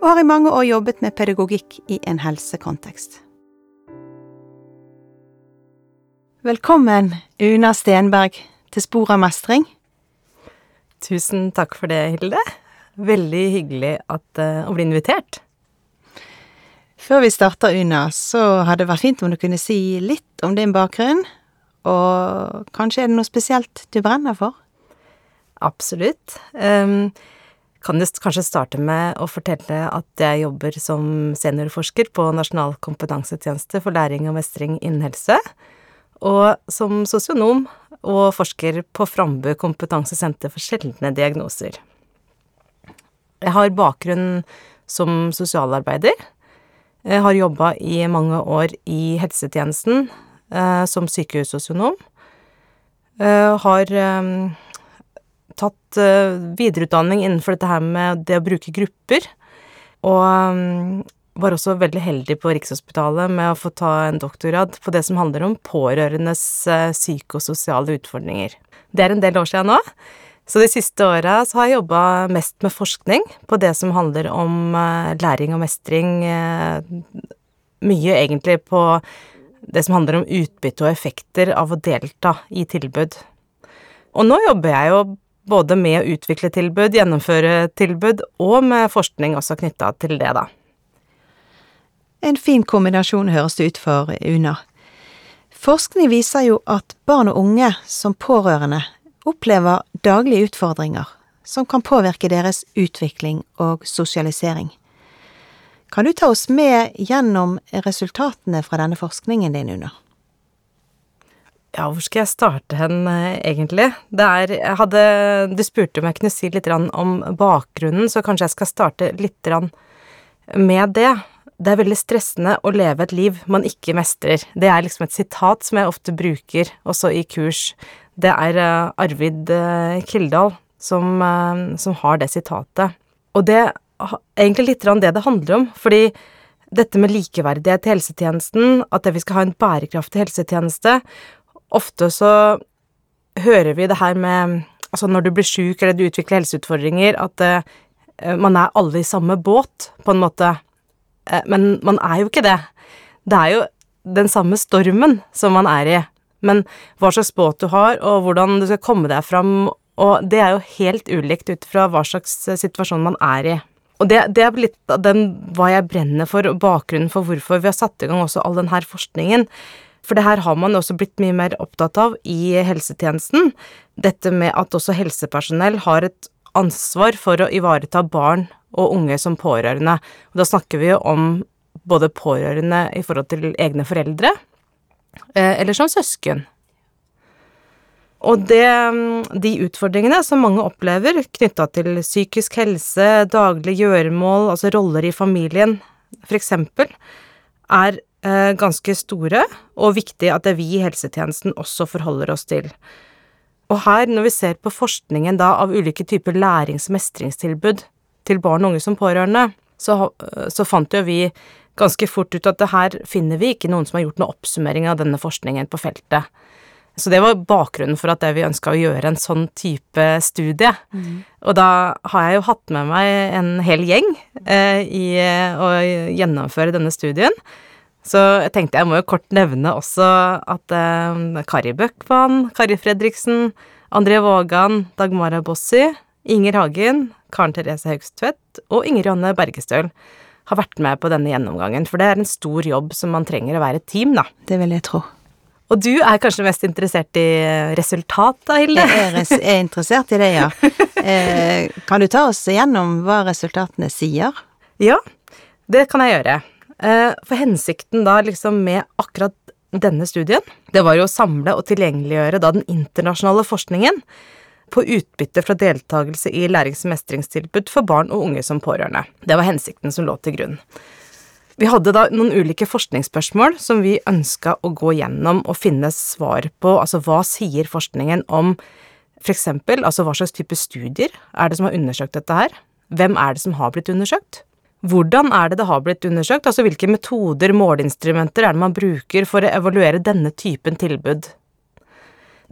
og har i mange år jobbet med pedagogikk i en helsekontekst. Velkommen, Una Stenberg, til Spor av mestring. Tusen takk for det, Hilde. Veldig hyggelig at, uh, å bli invitert. Før vi starter, Una, så hadde det vært fint om du kunne si litt om din bakgrunn. Og kanskje er det noe spesielt du brenner for? Absolutt. Um, kan jeg kanskje starte med å fortelle at jeg jobber som seniorforsker på Nasjonal kompetansetjeneste for læring og mestring innen helse, og som sosionom og forsker på Frambu kompetansesenter for sjeldne diagnoser. Jeg har bakgrunn som sosialarbeider. Jeg har jobba i mange år i helsetjenesten eh, som sykehussosionom. Eh, har eh, tatt uh, videreutdanning innenfor dette her med det å bruke grupper. Og um, var også veldig heldig på Rikshospitalet med å få ta en doktorgrad på det som handler om pårørendes uh, psykososiale utfordringer. Det er en del år siden nå. Så de siste åra har jeg jobba mest med forskning på det som handler om uh, læring og mestring. mye egentlig på det som handler om utbytte og effekter av å delta i tilbud. Og nå jobber jeg jo både med å utvikle tilbud, gjennomføre tilbud, og med forskning også knytta til det, da. En fin kombinasjon høres det ut for Una. Forskning viser jo at barn og unge som pårørende opplever daglige utfordringer som kan påvirke deres utvikling og sosialisering. Kan du ta oss med gjennom resultatene fra denne forskningen din, Una? Ja, hvor skal jeg starte hen, eh, egentlig? Er hadde Du spurte om jeg kunne si litt om bakgrunnen, så kanskje jeg skal starte litt med det. Det er veldig stressende å leve et liv man ikke mestrer. Det er liksom et sitat som jeg ofte bruker, også i kurs. Det er eh, Arvid eh, Kildahl som, som har det sitatet. Og det er egentlig litt det det handler om, fordi dette med likeverdighet i helsetjenesten, at vi skal ha en bærekraftig helsetjeneste, ofte så hører vi det her med Altså når du blir sjuk eller du utvikler helseutfordringer, at uh, man er alle i samme båt, på en måte. Uh, men man er jo ikke det. Det er jo den samme stormen som man er i. Men hva slags båt du har, og hvordan du skal komme deg fram, og det er jo helt ulikt ut fra hva slags situasjon man er i. Og det, det er litt av den hva jeg brenner for, og bakgrunnen for hvorfor vi har satt i gang også all denne forskningen. For det her har man også blitt mye mer opptatt av i helsetjenesten. Dette med at også helsepersonell har et ansvar for å ivareta barn og unge som pårørende. Og da snakker vi jo om både pårørende i forhold til egne foreldre, eh, eller som søsken. Og det, de utfordringene som mange opplever knytta til psykisk helse, daglig gjøremål, altså roller i familien, for eksempel, er ganske store, og viktig at det vi i helsetjenesten også forholder oss til. Og her, når vi ser på forskningen da av ulike typer lærings- og mestringstilbud til barn og unge som pårørende, så, så fant jo vi ganske fort ut at det her finner vi ikke noen som har gjort noen oppsummering av denne forskningen på feltet. Så det var bakgrunnen for at vi ønska å gjøre en sånn type studie. Mm. Og da har jeg jo hatt med meg en hel gjeng eh, i å gjennomføre denne studien. Så jeg tenkte jeg må jo kort nevne også at eh, Kari Bøckmann, Kari Fredriksen, André Vågan, Dagmara Bossi, Inger Hagen, Karen Therese Haugstvedt og Inger Johanne Bergestøl har vært med på denne gjennomgangen, for det er en stor jobb som man trenger å være et team, da. Det vil jeg tro. Og du er kanskje mest interessert i resultat, da, Hilde? Jeg er, er interessert i det, ja. Eh, kan du ta oss igjennom hva resultatene sier? Ja, det kan jeg gjøre. Eh, for hensikten da liksom med akkurat denne studien, det var jo å samle og tilgjengeliggjøre da den internasjonale forskningen på utbytte fra deltakelse i lærings- og mestringstilbud for barn og unge som pårørende. Det var hensikten som lå til grunn. Vi hadde da noen ulike forskningsspørsmål som vi ønska å gå gjennom og finne svar på, altså hva sier forskningen om for eksempel, altså hva slags type studier er det som har undersøkt dette her? Hvem er det som har blitt undersøkt? Hvordan er det det har blitt undersøkt, altså hvilke metoder, måleinstrumenter er det man bruker for å evaluere denne typen tilbud?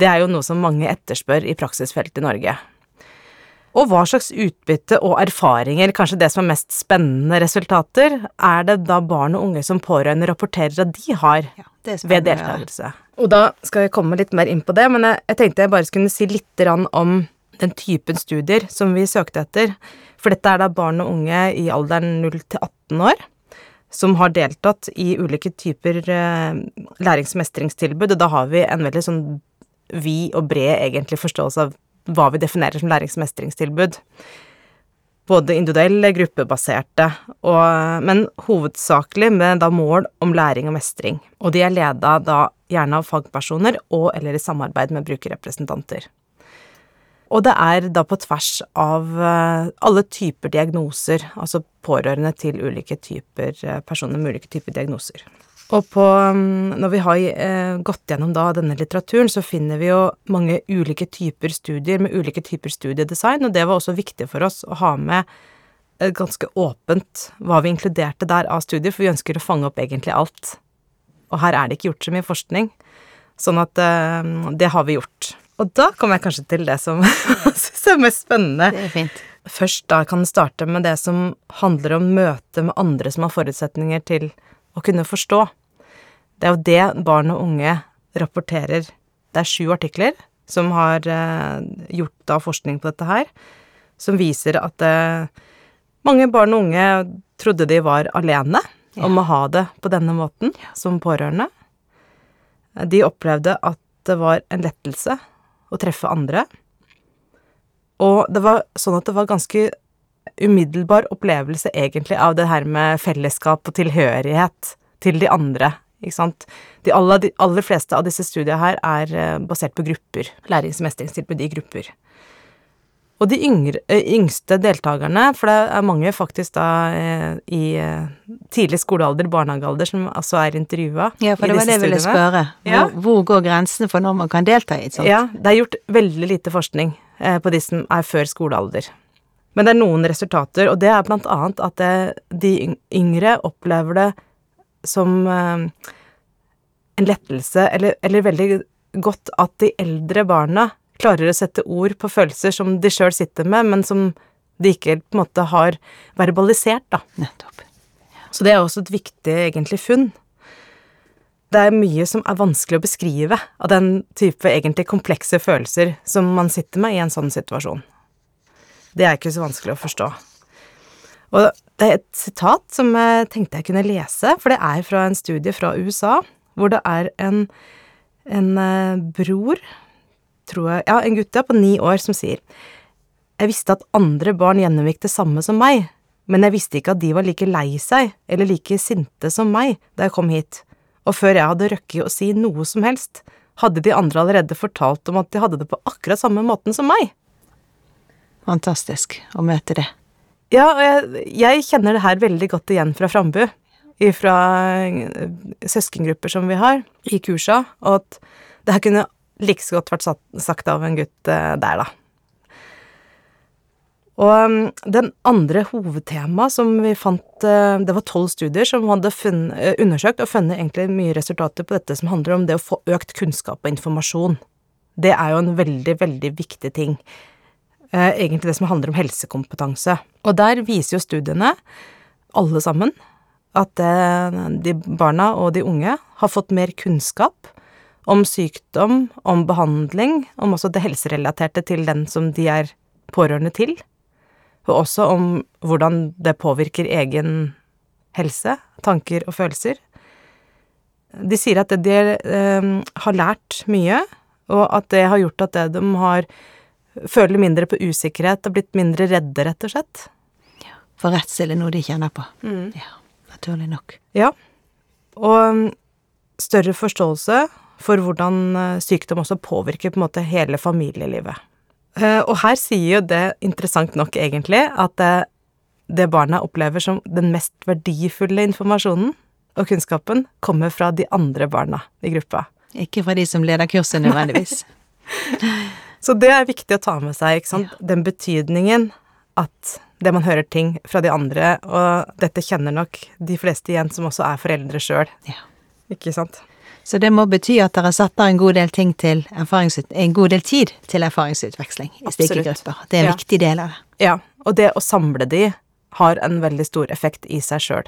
Det er jo noe som mange etterspør i praksisfeltet i Norge. Og hva slags utbytte og erfaringer, kanskje det som er mest spennende resultater, er det da barn og unge som pårørende rapporterer at de har ja, ved deltakelse? Og da skal jeg komme litt mer inn på det, men jeg, jeg tenkte jeg bare skulle si litt om den typen studier som vi søkte etter. For dette er da barn og unge i alderen 0 til 18 år som har deltatt i ulike typer eh, lærings- og og da har vi en veldig sånn vid og bred egentlig forståelse av hva vi definerer som lærings- og mestringstilbud. Både individuelle, gruppebaserte, og, men hovedsakelig med da mål om læring og mestring. Og de er leda da gjerne av fagpersoner og eller i samarbeid med brukerrepresentanter. Og det er da på tvers av eh, alle typer diagnoser, altså pårørende til ulike typer eh, personer med ulike typer diagnoser. Og på, mm, når vi har eh, gått gjennom da denne litteraturen, så finner vi jo mange ulike typer studier med ulike typer studiedesign, og det var også viktig for oss å ha med ganske åpent hva vi inkluderte der av studier, for vi ønsker å fange opp egentlig alt. Og her er det ikke gjort så mye forskning, sånn at det har vi gjort. Og da kommer jeg kanskje til det som syns er mest spennende. Det er fint. Først da kan starte med det som handler om møte med andre som har forutsetninger til å kunne forstå. Det er jo det barn og unge rapporterer. Det er sju artikler som har eh, gjort da forskning på dette her, som viser at eh, mange barn og unge trodde de var alene ja. om å ha det på denne måten som pårørende. De opplevde at det var en lettelse å treffe andre. Og det var sånn at det var ganske umiddelbar opplevelse egentlig av det her med fellesskap og tilhørighet til de andre, ikke sant. De aller, de aller fleste av disse studiene her er eh, basert på grupper. Lærings- i grupper. Og de yngre, eh, yngste deltakerne, for det er mange faktisk da eh, i eh, tidlig skolealder, barnehagealder, som altså er intervjua Ja, for det var det jeg ville spørre. Hvor, ja. hvor, går grensene for når man kan delta i et sånt? Ja, det er gjort veldig lite forskning på de som er før skolealder. Men det er noen resultater, og det er blant annet at det, de yngre opplever det som en lettelse, eller, eller veldig godt at de eldre barna klarer å sette ord på følelser som de sjøl sitter med, men som de ikke på en måte har verbalisert, da. Nettopp. Så det er også et viktig, egentlig, funn. Det er mye som er vanskelig å beskrive av den type egentlig komplekse følelser som man sitter med i en sånn situasjon. Det er ikke så vanskelig å forstå. Og det er et sitat som jeg tenkte jeg kunne lese, for det er fra en studie fra USA, hvor det er en, en eh, bror tror jeg Ja, en gutt på ni år som sier Jeg visste at andre barn gjennomgikk det samme som meg, men jeg visste ikke at de var like lei seg eller like sinte som meg da jeg kom hit, og før jeg hadde røkket å si noe som helst, hadde de andre allerede fortalt om at de hadde det på akkurat samme måten som meg. Fantastisk å møte det. Ja, og jeg, jeg kjenner det her veldig godt igjen fra Frambu, fra eh, søskengrupper som vi har i kursa, og at det her kunne like så godt vært sagt av en gutt eh, der, da. Og um, den andre hovedtemaet som vi fant eh, Det var tolv studier som hadde funnet, eh, undersøkt og funnet egentlig mye resultater på dette som handler om det å få økt kunnskap og informasjon. Det er jo en veldig, veldig viktig ting. Egentlig det som handler om helsekompetanse. Og der viser jo studiene, alle sammen, at de barna og de unge har fått mer kunnskap om sykdom, om behandling, om også det helserelaterte til den som de er pårørende til, og også om hvordan det påvirker egen helse, tanker og følelser. De sier at de eh, har lært mye, og at det har gjort at det de har føler mindre på usikkerhet og blitt mindre redde, rett og slett. Ja, For redsel er noe de kjenner på. Mm. Ja, naturlig nok. Ja. Og større forståelse for hvordan eh, sykdom også påvirker på en måte hele familielivet. Eh, og her sier jo det interessant nok egentlig at det barna opplever som den mest verdifulle informasjonen og kunnskapen, kommer fra de andre barna i gruppa. Ikke fra de som leder kurset, nødvendigvis. Så det er viktig å ta med seg, ikke sant. Den betydningen at det man hører ting fra de andre, og dette kjenner nok de fleste igjen som også er foreldre sjøl. Ja. Ikke sant? Så det må bety at dere setter en god del ting til. En god del tid til erfaringsutveksling i slike grupper. Det er en Ja. viktig del av det. Ja, og det å samle de har en veldig stor effekt i seg sjøl.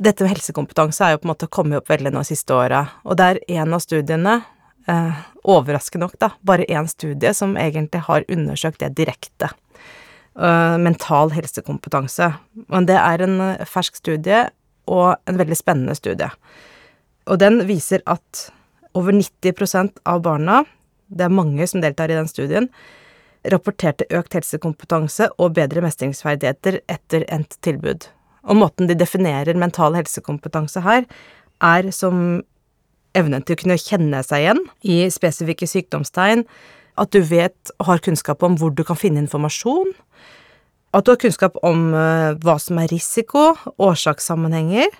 Dette med helsekompetanse er jo på en måte kommet opp veldig nå siste åra, og det er en av studiene, eh, overraskende nok, da, bare én studie som egentlig har undersøkt det direkte. Eh, mental helsekompetanse. Men det er en eh, fersk studie, og en veldig spennende studie. Og den viser at over 90 av barna, det er mange som deltar i den studien, rapporterte økt helsekompetanse og bedre mestringsferdigheter etter endt tilbud. Og måten de definerer mental helsekompetanse her, er som evnen til å kunne kjenne seg igjen i spesifikke sykdomstegn, at du vet og har kunnskap om hvor du kan finne informasjon, at du har kunnskap om eh, hva som er risiko, årsakssammenhenger,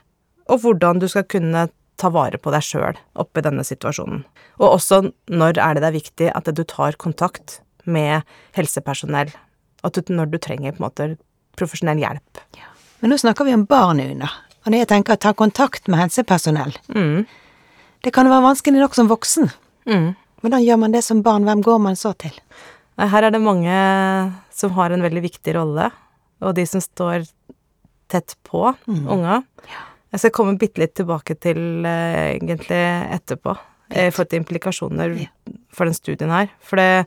og hvordan du skal kunne ta vare på deg sjøl oppi denne situasjonen. Og også når er det det er viktig at du tar kontakt med helsepersonell, at du, når du trenger på en måte profesjonell hjelp. Men nå snakker vi om barn, Una. Og når jeg tenker ta kontakt med helsepersonell Mm. Det kan være vanskelig nok som voksen. Mm. Hvordan gjør man det som barn? Hvem går man så til? Her er det mange som har en veldig viktig rolle, og de som står tett på unga. Jeg skal komme bitte litt tilbake til eh, egentlig etterpå, Jeg i forhold til implikasjoner Ja. for den studien her. For det,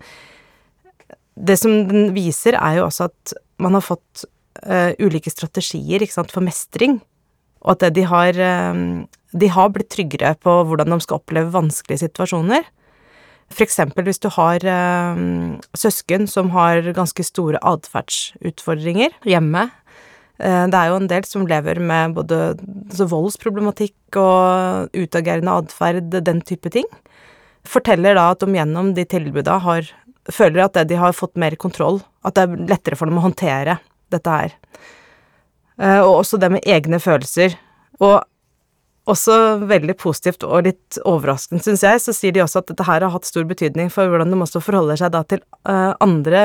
det som den viser, er jo også at man har fått uh, ulike strategier sant, for mestring, og at de har, um, de har blitt tryggere på hvordan de skal oppleve vanskelige situasjoner. Eksempel hvis du har eh, søsken som har ganske store atferdsutfordringer hjemme. Eh, det er jo en del som lever med både altså voldsproblematikk og utagerende atferd, den type ting. Forteller da at de gjennom de tilbuda har Føler at de har fått mer kontroll, at det er lettere for dem å håndtere dette her. Eh, og også det med egne følelser. Og også veldig positivt og litt overraskende, syns jeg, så sier de også at dette her har hatt stor betydning for hvordan de også forholder seg da til eh, andre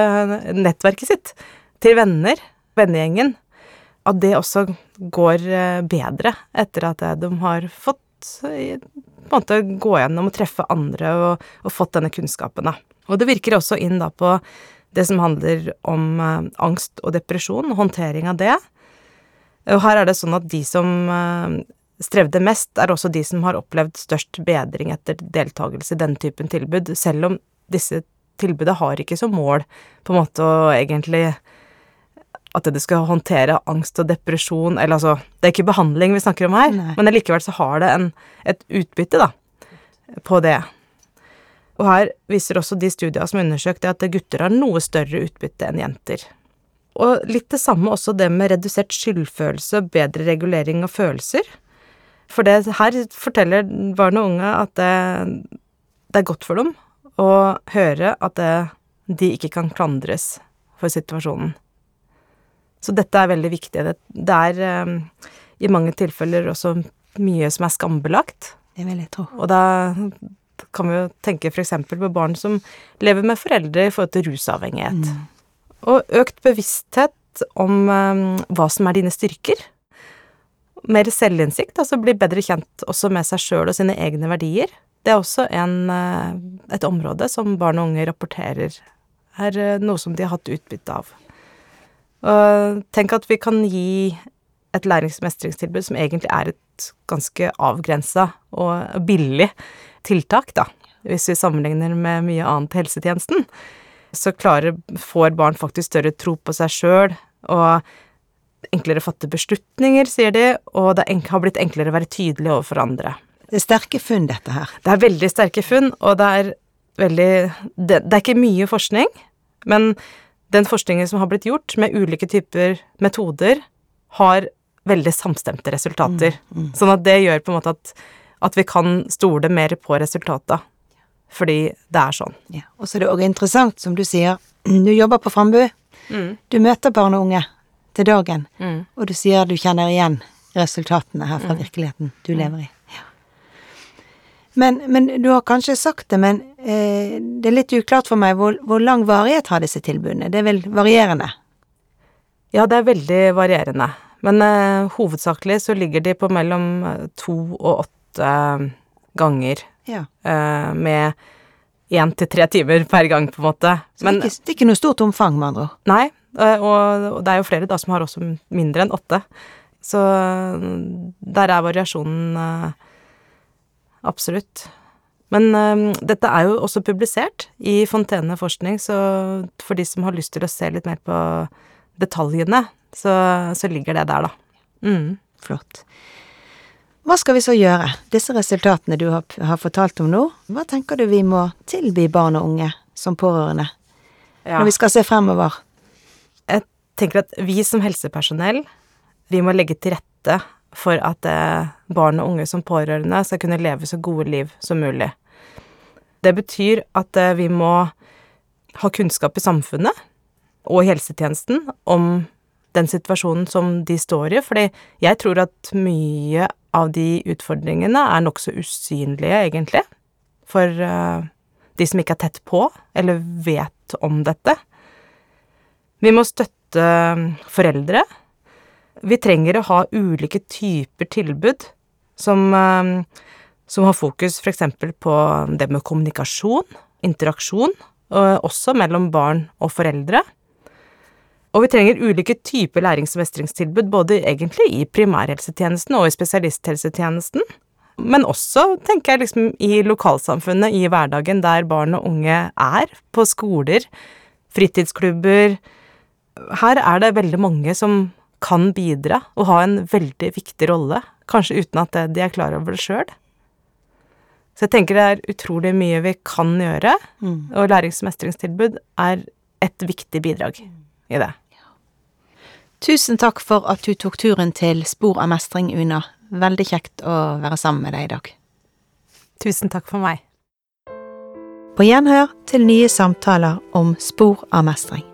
nettverket sitt, til venner, vennegjengen. At det også går eh, bedre etter at de har fått eh, på en måte gå gjennom og treffe andre og, og fått denne kunnskapen, da. Og det virker også inn da på det som handler om eh, angst og depresjon, håndtering av det. Og her er det sånn at de som strevde mest, er også de som har opplevd størst bedring etter deltakelse i denne typen tilbud, selv om disse tilbudene har ikke som mål på en måte å egentlig at det skal håndtere angst og depresjon, eller altså Det er ikke behandling vi snakker om her, Nei. men likevel så har det en, et utbytte, da, på det. Og her viser også de studiene som undersøkte undersøkt, at gutter har noe større utbytte enn jenter. Og litt det samme også det med redusert skyldfølelse og bedre regulering av følelser. For det her forteller barn og unge at det, det er godt for dem å høre at det, de ikke kan klandres for situasjonen. Så dette er veldig viktig. Det, er um, i mange tilfeller også mye som er skambelagt. Det vil jeg tro. Og da kan vi jo tenke f.eks. på barn som lever med foreldre i forhold til rusavhengighet. Og økt bevissthet om um, hva som er dine styrker. Mer selvinnsikt, altså bli bedre kjent også med seg sjøl og sine egne verdier. Det er også en, eh, et område som barn og unge rapporterer er eh, noe som de har hatt utbytte av. Og tenk at vi kan gi et læringsmestringstilbud som egentlig er et ganske avgrensa og billig tiltak, da, hvis vi sammenligner med mye annet i helsetjenesten. Så klarer, får barn faktisk større tro på seg sjøl, og enklere fatte beslutninger, sier de, og det har blitt enklere å være tydelig overfor andre. Det er sterke funn, dette her. Det er veldig sterke funn, og det er veldig Det, det er ikke mye forskning, men den forskningen som har blitt gjort med ulike typer metoder, har veldig samstemte resultater. Sånn at det gjør på en måte at, at vi kan stole mer på resultata. Fordi det er sånn. Ja. Og så er det òg interessant, som du sier, du jobber på Frambu. Du møter barn og unge til dagen, Mm. og du sier du kjenner igjen resultatene her Mm. fra virkeligheten du lever i. Ja. Men, men du har kanskje sagt det, men det er litt uklart for meg hvor, hvor lang varighet har disse tilbudene? Det er vel varierende? Ja, det er veldig varierende. Men eh, hovedsakelig så ligger de på mellom eh, to og åtte ganger Ja. eh, med én til tre timer per gang, på en måte. Så Men det, er ikke, det er ikke noe stort omfang, med andre ord. nei, eh, og, og det er jo flere da som har også mindre enn åtte. Så eh, der er variasjonen eh, absolutt. Men eh, dette er jo også publisert i Fontene forskning, så for de som har lyst til å se litt mer på detaljene, så, så ligger det der, da. Mm. Flott. Hva skal vi så gjøre? Disse resultatene du har, har fortalt om nå, hva tenker du vi må tilby barn og unge som pårørende Ja. når vi skal se fremover? Jeg tenker at vi som helsepersonell, vi må legge til rette for at eh, barn og unge som pårørende skal kunne leve så gode liv som mulig. Det betyr at eh, vi må ha kunnskap i samfunnet og helsetjenesten om den situasjonen som de står i, fordi jeg tror at mye av de utfordringene er nokså usynlige, egentlig, for eh, de som ikke er tett på eller vet om dette. Vi må støtte foreldre. Vi trenger å ha ulike typer tilbud som, eh, som har fokus f.eks. på det med kommunikasjon, interaksjon, også mellom barn og foreldre. Og vi trenger ulike typer lærings- og mestringstilbud, både egentlig i primærhelsetjenesten og i spesialisthelsetjenesten. Men også, tenker jeg, liksom i lokalsamfunnet, i hverdagen der barn og unge er, på skoler, fritidsklubber. Her er det veldig mange som kan bidra og ha en veldig viktig rolle, kanskje uten at de er klar over det sjøl. Så jeg tenker det er utrolig mye vi kan gjøre, lærings- og læringsmestringstilbud er et viktig bidrag i det. Tusen takk for at du tok turen til Spor av mestring, Una. Veldig kjekt å være sammen med deg i dag. Tusen takk for meg. På gjenhør til nye samtaler om spor av mestring.